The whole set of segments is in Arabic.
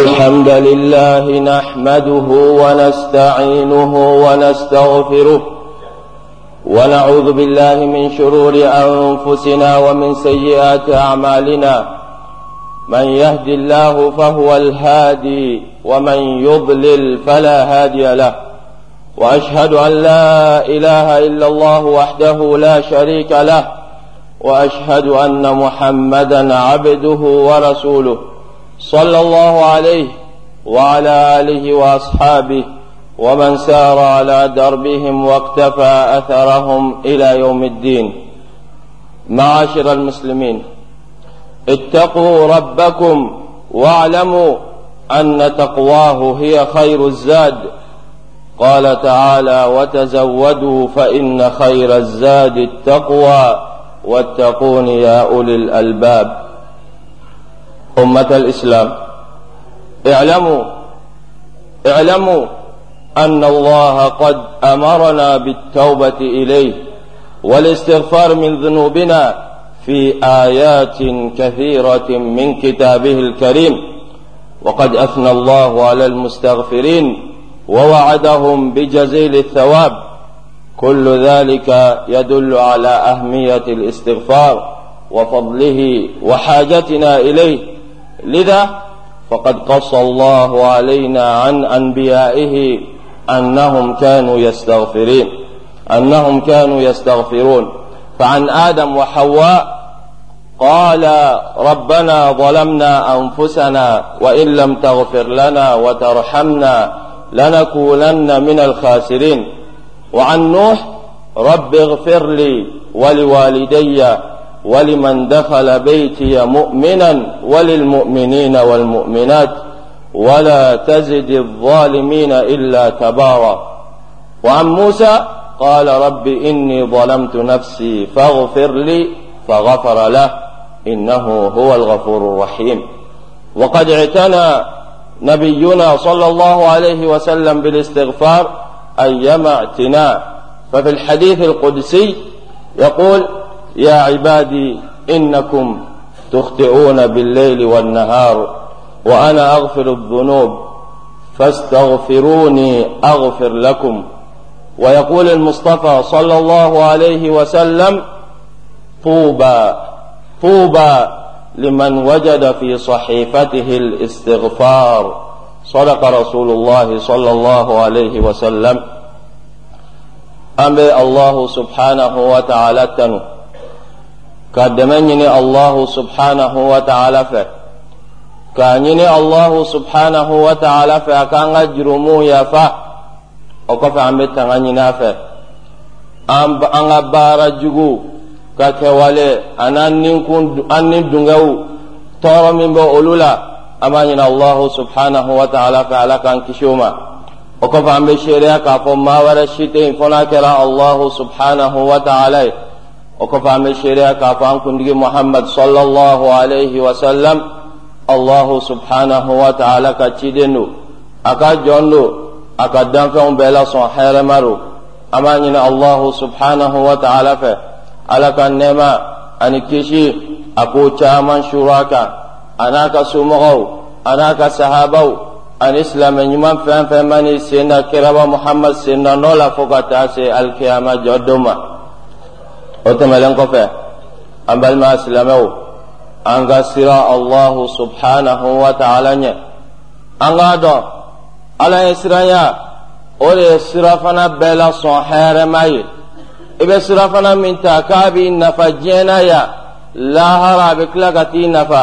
الحمد لله نحمده ونستعينه ونستغفره ونعوذ بالله من شرور أنفسنا ومن سيئات أعمالنا. من يهد الله فهو الهادي ومن يضلل فلا هادي له. وأشهد أن لا إله إلا الله وحده لا شريك له. وأشهد أن محمدا عبده ورسوله. صلى الله عليه وعلى آله وأصحابه ومن سار على دربهم واقتفى أثرهم إلى يوم الدين. معاشر المسلمين اتقوا ربكم واعلموا أن تقواه هي خير الزاد. قال تعالى وتزودوا فإن خير الزاد التقوى واتقون يا أولي الألباب. أمة الإسلام. اعلموا اعلموا أن الله قد أمرنا بالتوبة إليه والاستغفار من ذنوبنا في آيات كثيرة من كتابه الكريم. وقد أثنى الله على المستغفرين ووعدهم بجزيل الثواب. كل ذلك يدل على أهمية الاستغفار وفضله وحاجتنا إليه. لذا فقد قص الله علينا عن أنبيائه أنهم كانوا يستغفرين أنهم كانوا يستغفرون. فعن آدم وحواء قال ربنا ظلمنا أنفسنا وإن لم تغفر لنا وترحمنا لنكونن من الخاسرين. وعن نوح رب اغفر لي ولوالدي ولمن دخل بيتي مؤمنا وللمؤمنين والمؤمنات ولا تزد الظالمين إلا تبارا وعن موسى قال رب إني ظلمت نفسي فاغفر لي فغفر له إنه هو الغفور الرحيم. وقد اعتنى نبينا صلى الله عليه وسلم بالاستغفار ايما اعتناء. ففي الحديث القدسي يقول يا عبادي إنكم تخطئون بالليل والنهار وأنا أغفر الذنوب فاستغفروني أغفر لكم. ويقول المصطفى صلى الله عليه وسلم طوبى طوبى لمن وجد في صحيفته الاستغفار. صدق رسول الله صلى الله عليه وسلم. أمر الله سبحانه وتعالى قدمن يني الله سبحانه وتعالى ف. كان يني الله سبحانه وتعالى ف. كأن جرمو يا ف. وقف عم تغني نافع ام ان بارا جغو. كتوالي أنا نكون أن ندغو ترى من بولولا اما ين الله سبحانه وتعالى فعلى كأن كشوما. وقف عم بشريا كفو ما ورشيتين. فنا كرا الله سبحانه وتعالى. وكفى شريعة كفى كندي محمد صلى الله عليه وسلم الله سبحانه وتعالى كتشيدنو أكا جونو أكا دنفعون بلا صحيح مرو أمانين الله سبحانه وتعالى فه ألك النما أن كشي أكو تاما شراكا أناك سمغو أناك صحابو أن إسلام يمن فهم فهمني سنة كرب محمد سنة نولا فقط أسي الكيامة جدوما o tɛmɛlen kɔfɛ an balima silamɛw an ka sira allahu subhanahu wa ta'ala ɲɛ an k'a dɔn ala ye siranya o de ye sira fana bɛɛ la sɔn hɛrɛma ye i bɛ sira fana min ta k'a b'i nafa diɲɛna ya lahara a bɛ tila ka t'i nafa.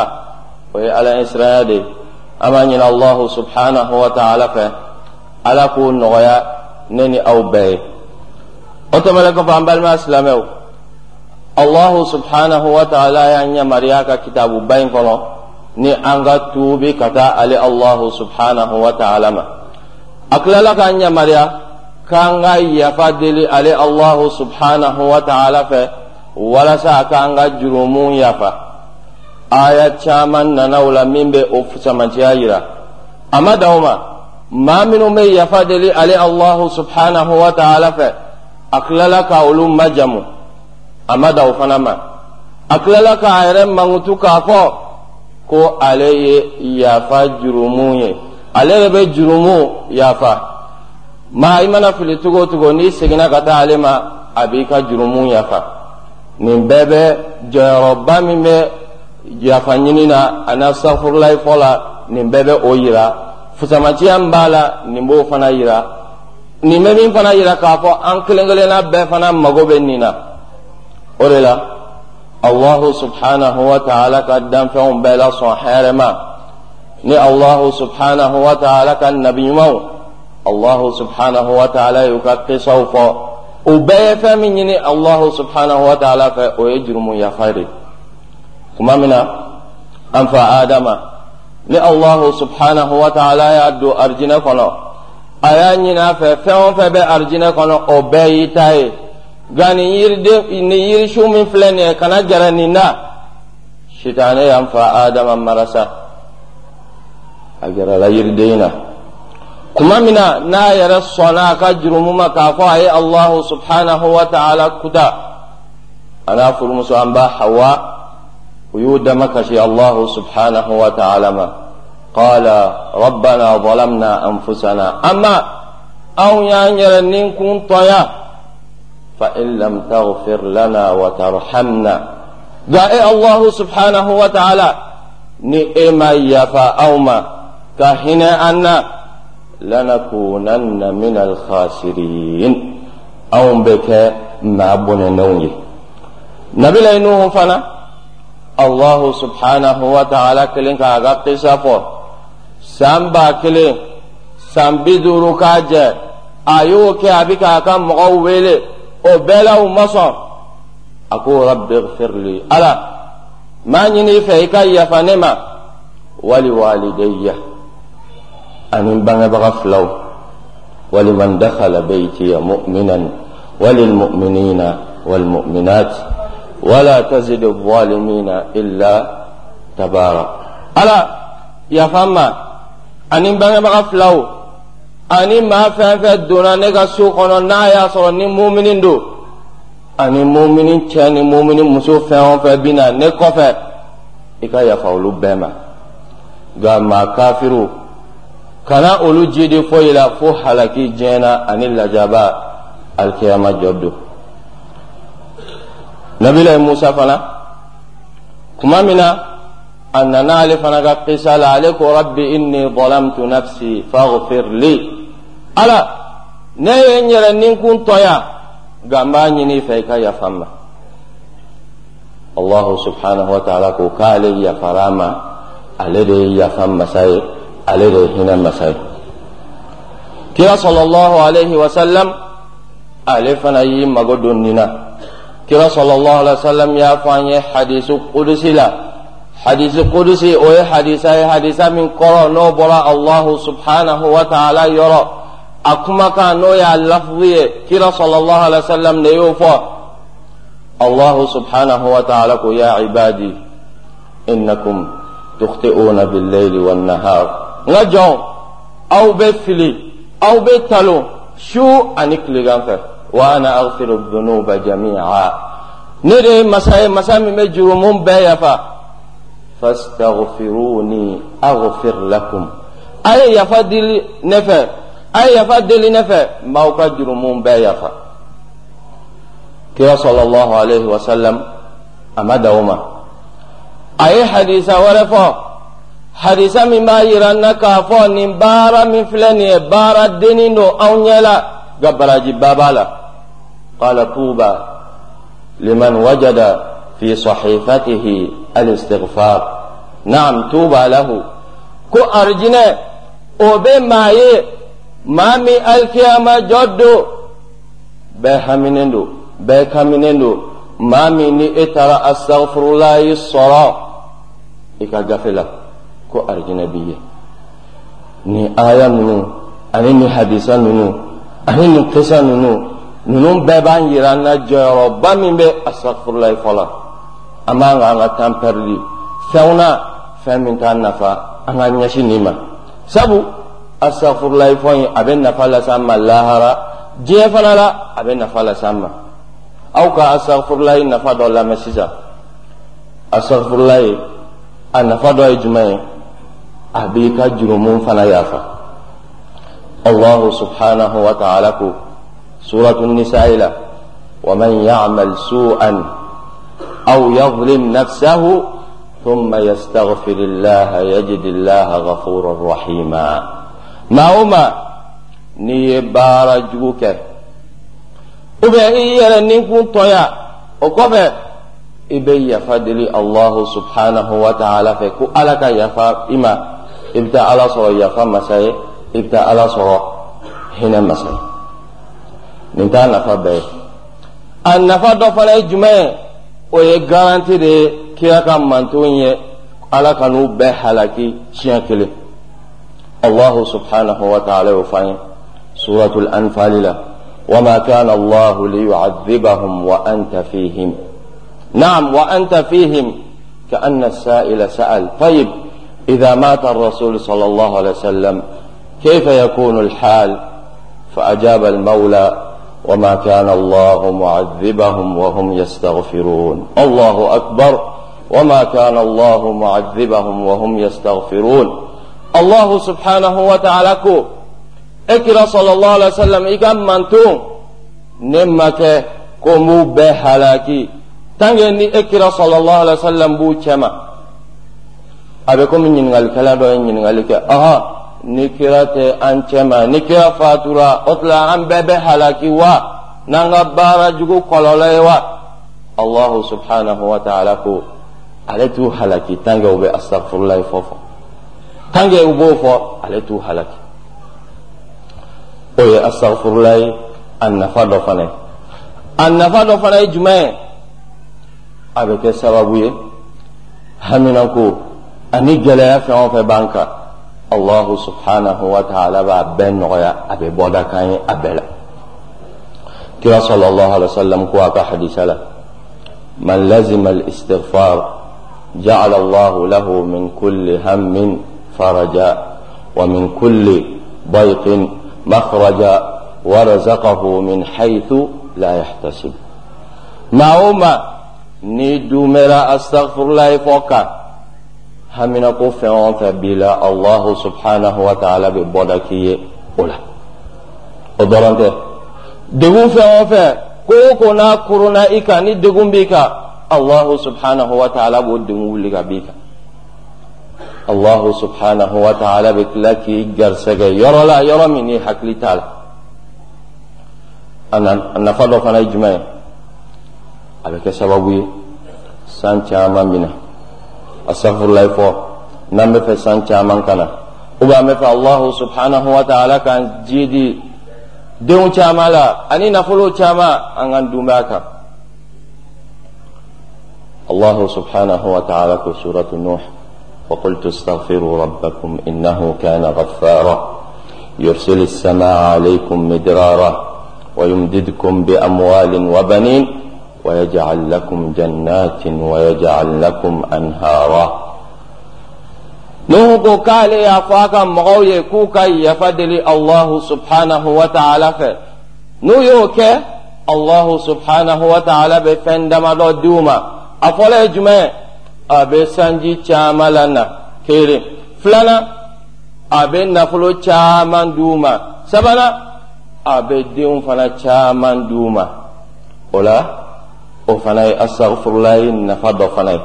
O ye ala ɲɛsiranya de. Ye an b'a ɲini allahu subhanahu wa ta'ala fɛ ala k'o nɔgɔya ne ni aw bɛɛ ye o tɛmɛnen kɔfɛ an balima silamɛw allahu subhanahu wa ta'ala y'an yamaruya ka kitabuba in kɔnɔ ni an ka tuubi ka taa ale allahu subhanahu wa ta'ala ma a tilala k'an yamaruya kan ga yafa deli ale allahu subhanahu wa ta'ala fɛ walasa a kan ga jurumun yafa aya caman nanaw la min bɛ o samanciya yira a ma daw ma maa minnu bɛ yafa deli ale allahu subhanahu wa ta'ala fɛ a tilala ka olu majamu a ma daw fana ma a tilala k'a yɛrɛ mankutu k'a fɔ ko ale ye yafa jurumu ye. Ale de be jurumu yafa. Ma i mana fili togo togo n'i seginna ka taa ale ma a b'i ka jurumu yafa. Nin bɛɛ bɛ jɔyɔrɔba min bɛ yafa ɲini na ani asafurulayi fɔ la nin bɛɛ bɛ o yira. Fusamaciya min b'a la nin b'o fana yira. Nin bɛ min fana yira k'a fɔ an kelen kelenna bɛɛ fana mago bɛ nin na o de la allahu subhanahu wa ta'ala ka danfɛnw bɛɛ la sɔn hɛrɛ ma. Ni allahu subhanahu wa ta'ala ka nabi ɲumanw allahu subhanahu wa ta'ala y'u ka kisaw fɔ o bɛɛ ye fɛn min ɲini allahu subhanahu wa ta'ala fɛ o ye jurumu yafa de. Tuma min na an fa adama ni allahu subhanahu wa ta'ala y'a don arijinɛ kɔnɔ a y'a ɲini fɛ fɛn o fɛn bɛ arijinɛ kɔnɔ o bɛɛ y'i ta ye nka nin yiriden nin yirisu min filɛ nin ye kana gɛrɛ nin na sitanɛ y'an fa adama marasa a gɛrɛla yiriden na kuma min na n'a yɛrɛ sɔnna a ka jurumu ma k'a fɔ a ye allahu subhanahu wa ta'ala kuta a n'a furumuso an ba hawa u y'u dama kasi allahu subhanahu wa ta'ala ma qala rabbana zalamna anfusana amma anw y'an yɛrɛ ninkun tɔya فإن لم تغفر لنا وترحمنا. إيه الله سبحانه وتعالى. نئما يفا أوما. كهنا أن لنكونن من الخاسرين. أو بك ما بن نوي نبي لينوه فنا. الله سبحانه وتعالى كلين كاغا قصافو سامبا كلين. سامبي دورو كاجة. أيوه كي أبي كاكا ghfirli ala maa ɲini fɛ i ka yafa ne ma wali walidayya ani bangebaga filaw ولمن دخل بيتي مؤمنا. وللمؤمنين والمؤمنات. ولا تزد الظالمين إلا تبارا ألا يا فما أني بغي بغا فلاو ani maa fɛn fɛn donna ne ka so kɔnɔ n'a y'a sɔrɔ ni mumini don ani mumini cɛ ni mumini muso fɛn o fɛn bɛ na ne kɔfɛ i ka yafa olu bɛɛ ma. Nka maa kafiru kana olu jidi foyi la fo halaki diɲɛna ani lajaba alikiyama jɔ don nabila musa fana kuma min na a nana ale fana ka kisa la ale ko rabbi inni zalamtu nafsi faghfir li ala ne ye n yɛrɛ ninkun tɔya nka n b'a ɲini i fɛ i ka yafa n ma allahu subhanahu wa ta'ala ko k'ale yafara ma ale de ye yafa masa ye ale de ye hinɛ masa ye kira sallallahu alaihi wa sallam ale fana y'i mago don nin na kira sallallahu alaihi wa sallam y'a fɔ an ye hadisi kudusi la hadisi kudusi o ye hadisa ye hadisa min kɔrɔ n'o bɔra allahu subhanahu wa ta'ala yɔrɔ a kumakan n'o y'a lafzu ye kira sallallahu alaihi wasallam ne y'o fɔ allahu subhanahu wa ta'ala ko ya ibadi innakum tukhti'una bil-layli wan-nahar nga jɔn aw bɛ fili aw bɛ talo su ani tilegan fɛ wa ana aghfiru dhunuba jami'a ne de ye masa ye masa min bɛ jurumu bɛɛ yafa fastaghfiruni aghfir lakum a ye yafa dili ne fɛ أي فدل نفع ما قدر من بيخ كرا صلى الله عليه وسلم؟ أما دوما أي حديث ورفا حديث مما ما يرانا كافا نبارا من فلاني بارا دينينو أو نيلا. قبل جبابالا قال طوبى لمن وجد في صحيفته الاستغفار. نعم طوبى له. كو أرجنا أو alikiyama jɔ don bɛɛ haminen don bɛɛ kaminen don maa min ni e taara asagfurulayi sɔrɔ i ka gafe la ko arijinɛ b'i ye nin aya ninnu ani nin hadisa ninnu ani nin kisa ninnu ninnu bɛɛ b'an yira an na jɔyɔrɔba min bɛ asagfurulayi fɔlɔ an b'an ka an ka tan pɛridi fɛnw na fɛn min t'an nafa. An ka ɲɛsin nin ma sabu astaghfirullah fɔ in a bɛ nafa lase an ma lahara diɲɛ fana la a bɛ nafa lase an ma aw ka astaghfirullah nafa dɔ lamɛn sisan astaghfirullah a nafa dɔ ye jumɛn ye a b'i ka jurumu fana yafa allahu subhanahu wa ta'ala ko suratu nisa'i la ومن يعمل سوءا أو يظلم نفسه ثم يستغفر الله يجد الله غفورا رحيما ما هما ني بارا جوك وبي يلا نكون طيا وكفى إبي يفدلي الله سبحانه وتعالى فكو ألك يفا إما إبتا على صرا يفا مساي إبتا على صرا هنا مساي نتا نفا بي النفا دفن جمعي ويغارانتي دي kira ka manton ye. Ala ka n'u bɛɛ halaki siɲɛ kelen. Ta'ala y'o f'an ye suratul anfali la وما كان الله ليعذبهم وأنت فيهم. نعم وأنت فيهم. كأن السائل سأل طيب إذا مات الرسول صلى الله عليه وسلم كيف يكون الحال؟ فأجاب المولى وما كان الله معذبهم وهم يستغفرون. الله أكبر. وما كان الله معذبهم وهم يستغفرون. الله سبحانه وتعالى كو. اكرا صلى الله عليه وسلم إكام منتون نمك كومو بحلاكي. تنجي اكرا صلى الله عليه وسلم بو كما. أبكم من ينغل كلا دو ينغل أها نكرة أنشما نكرة فاتورا أطلع عن بebe halaki wa nanga bara jugu kololai wa Allah subhanahu wa ta'ala ko ale t'u halaki tange u bɛ astaghfirullah fɔ fɔ tange u b'o fɔ ale t'u halaki o ye astaghfirullah a nafa dɔ fana ye a nafa dɔ fana ye jumɛn ye a bɛ kɛ sababu ye haminako ani gɛlɛya fɛn o fɛn b'an kan allahu subhanahu wa ta'ala b'a bɛɛ nɔgɔya a bɛ bɔda kan ye a bɛɛ kira sallallahu alaihi wa sallam ko a ka hadisa la man lazima al-istighfar جعل الله له من كل هم فرجا ومن كل ضيق مخرجا ورزقه من حيث لا يحتسب. معوما نيدو مرا استغفر الله فوقا همنا قفا فبلا الله سبحانه وتعالى ببودكي أولا. ودرانته دغون فا كوكو نا كورونا إيكا ني دغون بيكا b'o den wuli ka b'i kan الله سبحانه وتعالى بك لك جرسك يرى لا يرى مني حق لي تعالى أنا أنا فضل فانا إجماع أبك سببي سان تعمان بنا أستغفر الله فور نعم في سان تعمان كنا وبعم في الله سبحانه وتعالى كان جيدي. دون تعمالا أنا نفلو تعمى أنا دمك الله سبحانه وتعالى في سورة نوح وقلت استغفروا ربكم إنه كان غفارا. يرسل السماء عليكم مدرارا ويمددكم بأموال وبنين ويجعل لكم جنات ويجعل لكم أنهارا. نوح قال يا فاكا مغوي كوكا يفدلي الله سبحانه وتعالى نوح الله سبحانه وتعالى بفندما دوما. ye jumɛn a bɛ sanji caman la na kelen filanan a bɛ nafolo caman d'u ma sabanan a bɛ denw fana caman d'u ma o la o fana ye asagfurula ye nafa dɔ fana ye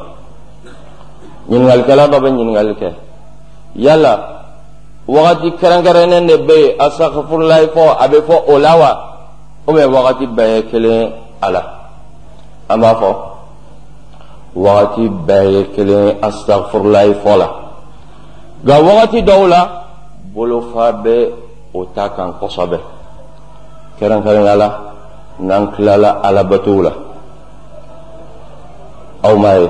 ɲininkalikɛla dɔ bɛ ɲininkali kɛ yala wagati kɛrɛnkɛrɛnnen de bɛ yen asagfurula fɔ a bɛ fɔ o la wa ou bien wagati bɛɛ ye kelen a la an b'a fɔ. Wagati bɛɛ ye kelen astagfirulayi fɔ la nka wagati dɔw la bolofa bɛ o ta kan kosɛbɛ kɛrɛnkɛrɛnya la n'an tilala alabatow la aw m'a ye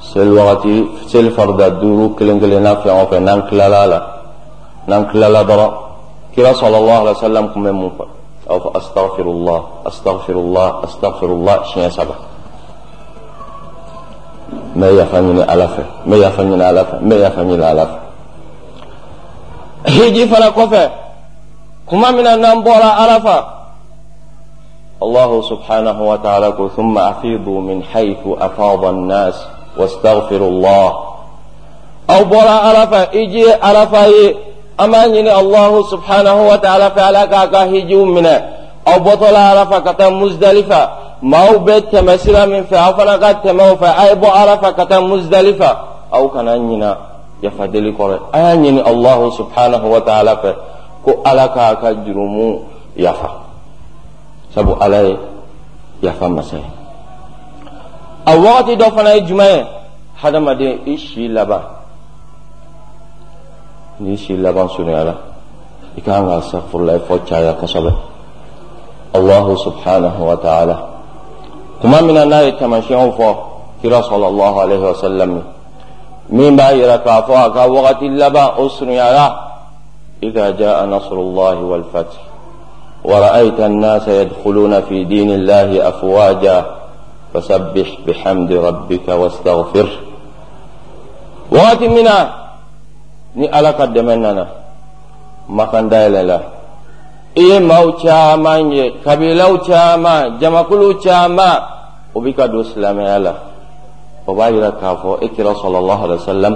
seli wagati seli farida duuru kelen kelenna fɛn o fɛn n'an tilala la n'an tilala dɔrɔn kira sɔlɔlɔhu alaihi wa sallam kun bɛ mun fɔ a b'a fɔ astagfirullah astagfirullah astagfirullah siɲɛ saba. ما يفهمين على فه ما يفهمين على فه ما يفهمين على فه هيجي فلا كفة كما من النبورة على فه الله سبحانه وتعالى ثم أفيضوا من حيث أفاض الناس واستغفروا الله. أو برا على فه إجي على فه أمانين الله سبحانه وتعالى فعلك أكاهيجي منه. أو بطل على فه كتا مزدلفة. Maaw be tɛmɛ sira min fɛ aw fana ka tɛmɛ o fɛ a ye bɔ arafa ka taa muzdalifa aw kana ɲina yafa deli kɔrɔ a y'a ɲini allahu subhanahu wa ta'ala fɛ ko ala k'a ka jurumu yafa sabu ala ye yafa masa ye a wagati dɔ fana ye jumɛn ye hadamaden i si laban n'i si laban surunyala i kan ka safurula fɔ caya kosɛbɛ allahu subhanahu wa ta'ala kuma min na n'a ye taamasiyɛnw fɔ kira sallallahu alaihi wa sallam min b'a yira k'a fɔ a ka wagati laban o surunyala إذا جاء نصر الله والفتح ورأيت الناس يدخلون في دين الله أفواجا فسبح بحمد ربك واستغفره وقت منا ni ala ka dɛmɛ nana makan dayɛlɛ la i ye maaw caman ye kabilaw caman jamakulu caman o bi ka don silamɛya la o b'a yira k'a fɔ e kira sɔlɔlɔhu alaihi wa sallam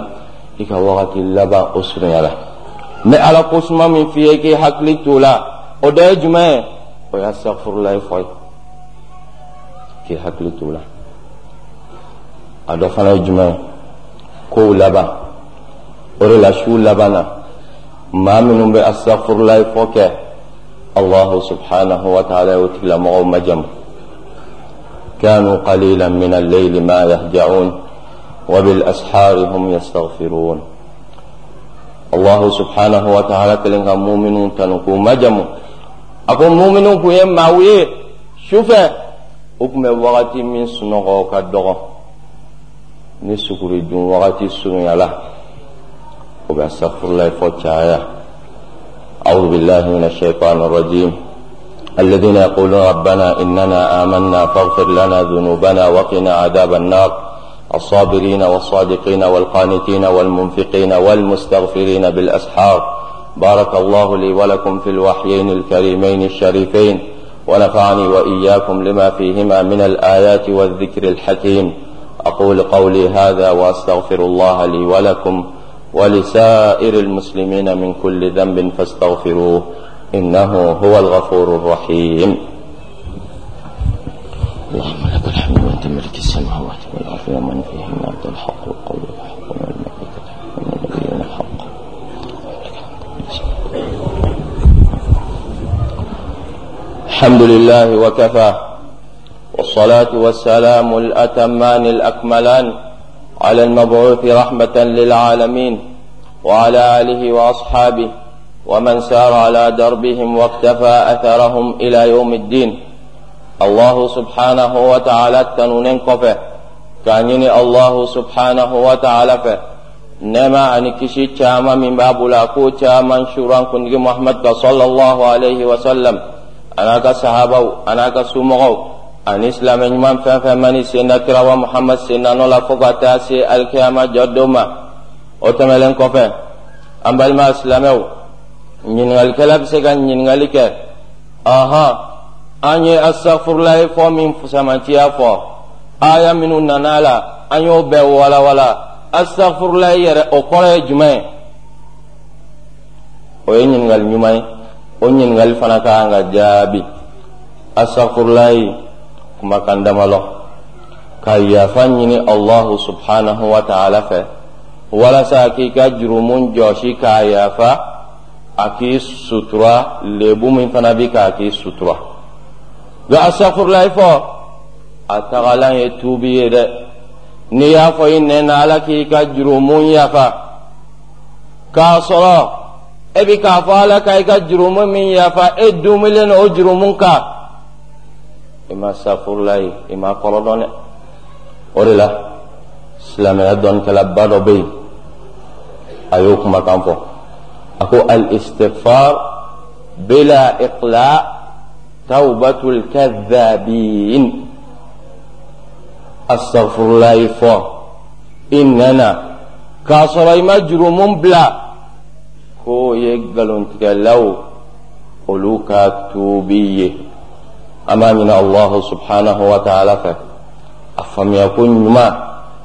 i ka wagati laban o surunya la mɛ ala ko suma min f'i ye k'i hakili t'o la o dɔ ye jumɛn ye o ye asafurulayi fɔ ye k'i hakili t'o la a dɔ fana ye jumɛn ye kow laban o de la su laban na maa minnu bɛ asafurulayi fɔ kɛ الله سبحانه وتعالى يتلى معهم جمع كانوا قليلا من الليل ما يهجعون وبالأسحار هم يستغفرون. الله سبحانه وتعالى تلنها مؤمنون تنقوا مجمو أكون مؤمنون كي يمعوي شوفا. أكمل وقت من سنغو كدغو. نسكر دون وقت سنغو يلا. وبأستغفر الله فتايا أعوذ بالله من الشيطان الرجيم. الذين يقولون ربنا إننا آمنا فاغفر لنا ذنوبنا وقنا عذاب النار. الصابرين والصادقين والقانتين والمنفقين والمستغفرين بالأسحار. بارك الله لي ولكم في الوحيين الكريمين الشريفين. ونفعني وإياكم لما فيهما من الآيات والذكر الحكيم. أقول قولي هذا وأستغفر الله لي ولكم. ولسائر المسلمين من كل ذنب فاستغفروه إنه هو الغفور الرحيم. اللهم لك الحمد وأنت ملك السماوات والأرض ومن فيهن أنت الحق والقول الحق والملائكة والنبيين الحق الحمد لله وكفى والصلاة والسلام الأتمان الأكملان على المبعوث رحمة للعالمين وعلى آله وأصحابه ومن سار على دربهم واكتفى أثرهم إلى يوم الدين. الله سبحانه وتعالى تنونين قفه كأنيني الله سبحانه وتعالى فه نما أن كشي تاما من باب لاكو تاما شران محمد صلى الله عليه وسلم. أنا كصحابه أنا كسومغو wa ani silamɛ ɲuman fɛn fɛn mani senda kirawa muhammad senda nɔ la fo ka taa se alikiyama jɔ don ma o tɛmɛlen kɔfɛ an balima silamɛw ɲiningalikɛla bɛ se ka ɲiningali kɛ ɔhɔn an ye astaghfirulahi fɔ min fusamantiya fɔ aya minnu nana la an y'o bɛɛ walawala astaghfirulahi yɛrɛ o kɔrɔ ye jumɛn ye o ye ɲininkali ɲuman ye o ɲininkali fana ka kan ka jaabi astaghfirulahi kumakan damalɔ ka yafa ɲini allahu subhanahu wa ta'ala fɛ walasa k'i ka jurumu jɔsi k'a yafa a k'i sutura lebu min fana bi k'a k'i sutura ga astaghfirullah fɔ a tagalan ye tuubi ye dɛ n'i y'a fɔ i nɛn na ala k'i ka jurumu yafa k'a sɔrɔ e bi k'a fɔ ala ka i ka jurumu min yafa e dumilen o jurumu kan i ma astaghfirullah ye i ma kɔrɔ dɔn dɛ o de la silamɛya dɔnnikɛlaba dɔ bɛ yen a y'o kumakan fɔ a ko al istighfar bila iqla توبة الكذابين استغفر الله فو إننا كاسر مجرم بلا كو يقلون تكلو قلوكا توبية أمامنا الله سبحانه وتعالى أفهم يكون ما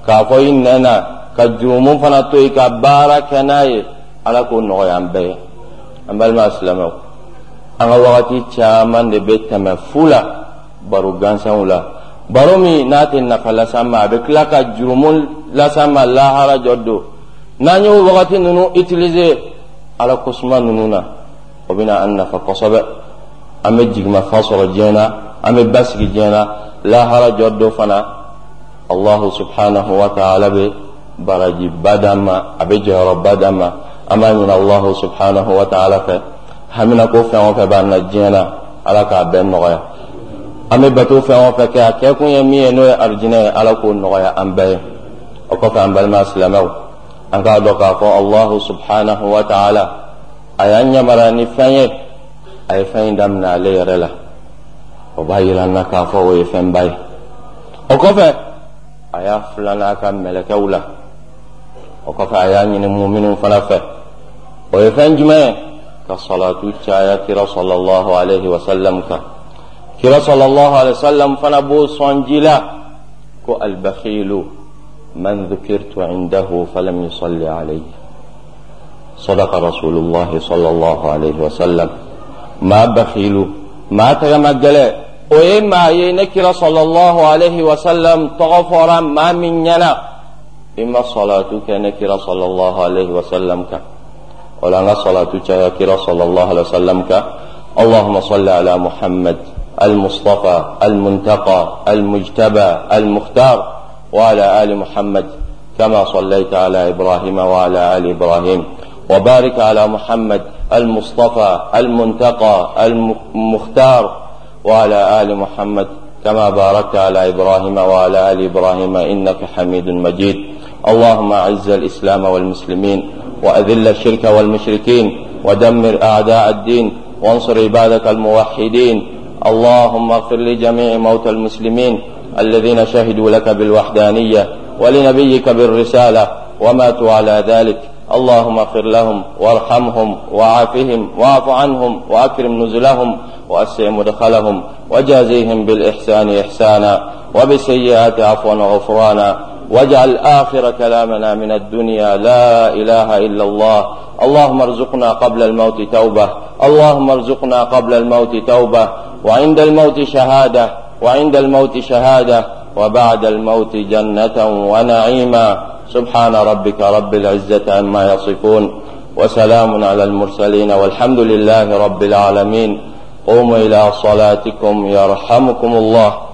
كافو إننا ka jurumun fana to i ka baara kɛ n'a ye ala k'o nɔgɔya an bɛɛ ye an balima silamɛw an ka wagati caman de bɛ tɛmɛ fu la baro gansanw la baro min n'a tɛ nafa las'an ma a bɛ tila ka jurumun las'an ma lahara jɔ don n'an y'o wagati ninnu utiliser ala kosuma ninnu na o bɛna an nafa kosɛbɛ an bɛ jigimafɛn sɔrɔ diɲɛ na an bɛ basigi diɲɛ na lahara jɔ don fana. Allahu subhanahu wa ta'ala bɛ baraji ba d'an ma a bɛ jɔyɔrɔba d'an ma. An b'a ɲini allahu subhanahu wa ta'ala fɛ. Hamina ko fɛn o fɛn b'an na diɲɛ na ala k'a bɛɛ nɔgɔya. An bɛ bato fɛn o fɛn kɛ a kɛ kun ye min ye n'o ye arijinɛ ye ala k'o nɔgɔya an bɛɛ ye. O kɔfɛ an balima silamɛw an k'a dɔn k'a fɔ allahu subhanahu wa ta'ala a y'an yamaruya ni fɛn ye a ye fɛn in daminɛ ale yɛrɛ la o b'a yira an na k'a fɔ o ye fɛnba ye o kɔfɛ a y'a filanan ka mɛlɛkɛw la o kɔfɛ a y'a ɲini muminiw fana fɛ o ye fɛn jumɛn ye ka salatu caya kira sallallahu alaihi wasallam kan kira sallallahu alaihi wasallam fana b'o sɔn ji la ko albakhilu man dhukirtu indahu falam yusalli alayhi صدق رسول الله صلى الله عليه وسلم ما بخيلوا ما تغمجل وإما ينكر صلى الله عليه وسلم تغفر ما من ينا إما صلاة كنكر صلى الله عليه وسلم ك ولا صلاة كنكر صلى الله عليه وسلم ك اللهم صل على محمد المصطفى المنتقى المجتبى المختار. وعلى آل محمد كما صليت على إبراهيم وعلى آل إبراهيم. وبارك على محمد المصطفى المنتقى المختار وعلى آل محمد كما باركت على إبراهيم وعلى آل إبراهيم إنك حميد مجيد. اللهم أعز الإسلام والمسلمين وأذل الشرك والمشركين ودمر أعداء الدين وانصر عبادك الموحدين. اللهم اغفر لجميع موتى المسلمين الذين شهدوا لك بالوحدانية ولنبيك بالرسالة وماتوا على ذلك. اللهم اغفر لهم وارحمهم وعافهم واعف عنهم وأكرم نزلهم واسع مدخلهم وجازيهم بالإحسان إحسانا وبالسيئات عفوا وغفرانا واجعل آخر كلامنا من الدنيا لا إله إلا الله اللهم ارزقنا قبل الموت توبة اللهم ارزقنا قبل الموت توبة وعند الموت شهادة وعند الموت شهادة وبعد الموت جنة ونعيما سبحان ربك رب العزة عما يصفون وسلام على المرسلين والحمد لله رب العالمين. قوموا إلى صلاتكم يرحمكم الله.